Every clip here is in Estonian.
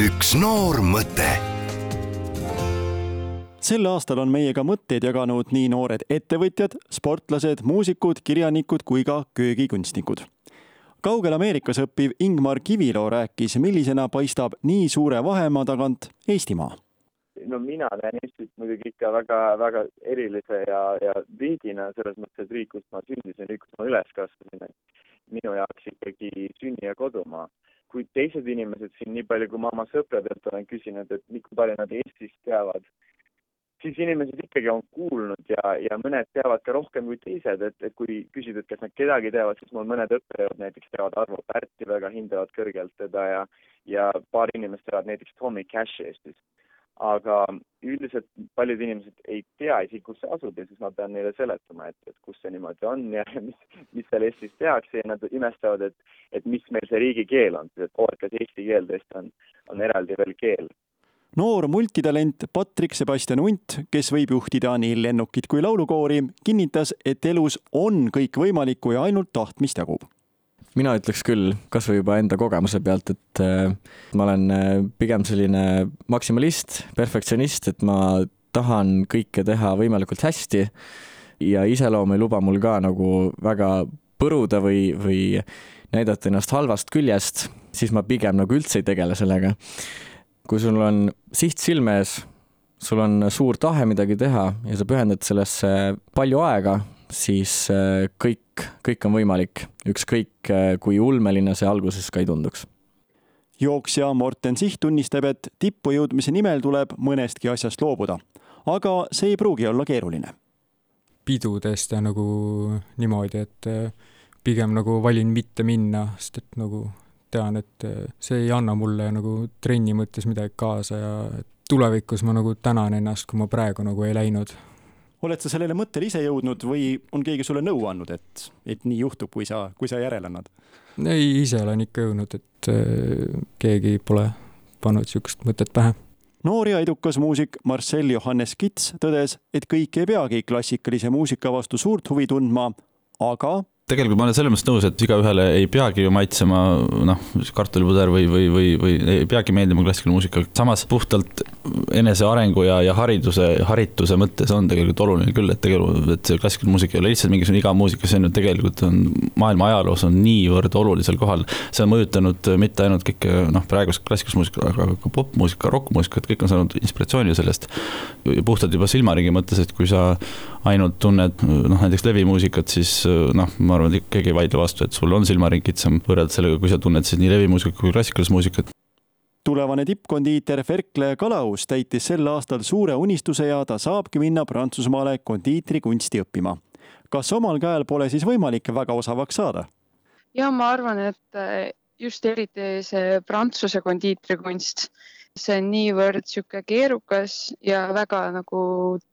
üks noor mõte sel aastal on meiega mõtteid jaganud nii noored ettevõtjad, sportlased, muusikud, kirjanikud kui ka köögikunstnikud. kaugel Ameerikas õppiv Ingmar Kiviloo rääkis, millisena paistab nii suure vahemaa tagant Eestimaa no mina näen Eestit muidugi ikka väga-väga erilise ja, ja riigina selles mõttes, et riik, kus ma sündisin, riik, kus ma üles kasvasin, et minu jaoks ikkagi sünni ja kodumaa. Kui teised inimesed siin, nii palju kui ma oma sõpradelt olen küsinud, et kui palju nad Eestist teavad, siis inimesed ikkagi on kuulnud ja, ja mõned teavad ka rohkem kui teised, et, et kui küsida, et kas nad kedagi teavad, siis mul mõned õppejõud näiteks teavad Arvo Pärti väga, hindavad kõrgelt teda ja, ja paar inimest teavad näiteks Tommy Cashi Eestis. Aga üldiselt paljud inimesed ei tea isegi, kus see asub ja siis ma pean neile seletama, et, et kus see niimoodi on ja mis, mis seal Eestis tehakse ja nad imestavad, et, et mis meil see riigikeel on, et oo, et kas eesti keel tõesti on, on eraldi veel keel. Noor multitalent Patrik Sebastian Unt, kes võib juhtida nii lennukit kui laulukoori, kinnitas, et elus on kõik võimalikku ja ainult tahtmist jagub mina ütleks küll, kasvõi juba enda kogemuse pealt, et äh, ma olen äh, pigem selline maksimalist, perfektsionist, et ma tahan kõike teha võimalikult hästi ja iseloom ei luba mul ka nagu väga põruda või, või näidata ennast halvast küljest, siis ma pigem nagu üldse ei tegele sellega. Kui sul on siht silme ees, sul on suur tahe midagi teha ja sa pühendad sellesse palju aega, siis äh, kõik, kõik on võimalik, ükskõik äh, kui ulmeline see alguses ka ei tunduks jooksja Morten Siht tunnistab, et tippu jõudmise nimel tuleb mõnestki asjast loobuda, aga see ei pruugi olla keeruline. pidudest ja nagu niimoodi, et äh, pigem nagu valin mitte minna, sest et nagu tean, et see ei anna mulle nagu trenni mõttes midagi kaasa ja tulevikus ma nagu tänan ennast, kui ma praegu nagu ei läinud. Oled sa sellele mõttele ise jõudnud või on keegi sulle nõu andnud, et, et nii juhtub, kui sa, kui sa järele annad? ei, ise olen ikka jõudnud, et äh, keegi pole pannud niisugust mõtet pähe noor ja edukas muusik Marcel Johannes Kits tõdes, et kõik ei peagi klassikalise muusika vastu suurt huvi tundma, aga tegelikult ma olen selles mõttes nõus, et igaühele ei peagi ju maitsema noh, kartulipuder või, või, või, või ei peagi meeldima klassikaline muusika, samas puhtalt enesearengu ja, ja hariduse, harituse mõttes on tegelikult oluline küll, et tegelikult, et see klassikaline muusika ei ole lihtsalt mingisugune igav muusika, see on ju tegelikult on maailma ajaloos on niivõrd olulisel kohal. see on mõjutanud mitte ainult kõike noh, praegust klassikalist muusikat, aga ka popmuusika, rokkmuusikat, kõik on saanud inspiratsiooni sellest. puhtalt juba silmaringi mõttes, et kui sa ainult tunned noh, näiteks levimuusikat, siis noh, ma arvan, et keegi ei vaidle vastu, et sul on silmaring kitsam võrreldes sellega, kui sa tunned siis nii levimuusikat kui klassikalist muusikat tulevane tippkondiiter Ferkle Kalaus täitis sel aastal suure unistuse ja ta saabki minna Prantsusmaale kondiitrikunsti õppima. kas omal käel pole siis võimalik väga osavaks saada? ja ma arvan, et just eriti see Prantsuse kondiitrikunst see on niivõrd niisugune keerukas ja väga nagu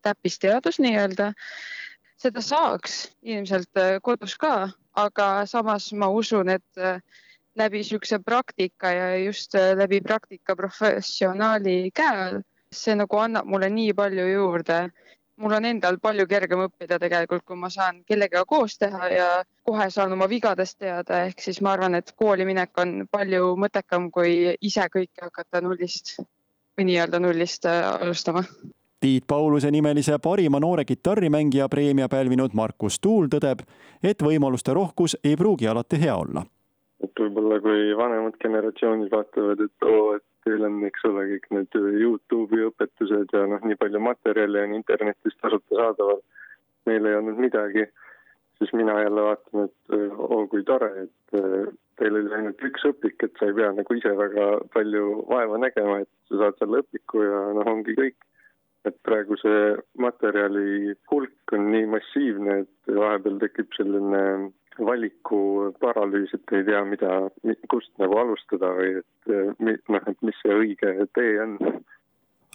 täppisteadus nii-öelda. Seda saaks ilmselt äh, kodus ka, aga samas ma usun, et äh, läbi niisuguse praktika ja just äh, läbi praktika professionaali käe all, see nagu annab mulle nii palju juurde mul on endal palju kergem õppida tegelikult, kui ma saan kellegagi koos teha ja kohe saan oma vigadest teada, ehk siis ma arvan, et kooli minek on palju mõttekam, kui ise kõike hakata nullist või nii-öelda nullist alustama. Tiit Pauluse nimelise parima noore kitarrimängija preemia pälvinud Markus Tuul tõdeb, et võimaluste rohkus ei pruugi alati hea olla. et võib-olla kui vanemad generatsioonid vaatavad, et oo, et teil on, eks ole, kõik need Youtube'i õpetused ja noh, nii palju materjali on internetis tasuta saadaval. meil ei olnud midagi, siis mina jälle vaatan, et oo kui tore, et äh, teil oli ainult üks õpik, et sa ei pea nagu ise väga palju vaeva nägema, et sa saad selle õpiku ja noh, ongi kõik. Et praegu see materjali hulk on nii massiivne, et vahepeal tekib selline valiku paralüüs, et ei tea, mida, kust nagu alustada või et noh, et mis see õige tee on.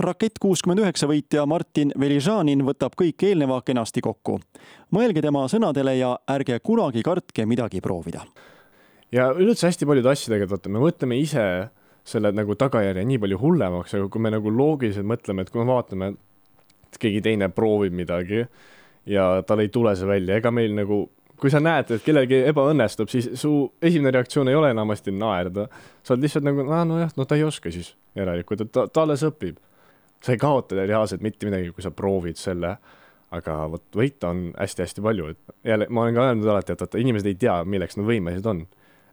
rakett kuuskümmend üheksa võitja Martin Veližanin võtab kõik eelneva kenasti kokku. mõelge tema sõnadele ja ärge kunagi kartke midagi proovida. ja üleüldse hästi paljude asjadega, et vaata, me mõtleme ise selle nagu tagajärje nii palju hullemaks, aga kui me nagu loogiliselt mõtleme, et kui me vaatame, et keegi teine proovib midagi ja tal ei tule see välja, ega meil nagu kui sa näed, et kellelgi ebaõnnestub, siis su esimene reaktsioon ei ole enamasti naerda. sa oled lihtsalt nagu, nojah, no ta ei oska siis järelikult, et ta, ta alles õpib. sa ei kaota reaalselt mitte midagi, kui sa proovid selle, aga vot võita on hästi-hästi palju, et jälle, ma olen ka öelnud alati, et vaata, inimesed ei tea, milleks nad võimelised on.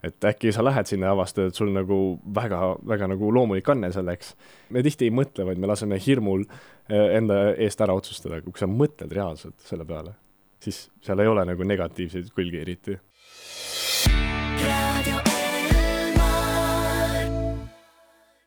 Et äkki sa lähed sinna ja avastad, et sul nagu väga, väga nagu loomulik anne selleks. me tihti ei mõtle, vaid me laseme hirmul eh, enda eest ära otsustada, kui sa mõtled reaalselt selle peale siis seal ei ole nagu negatiivseid külgi eriti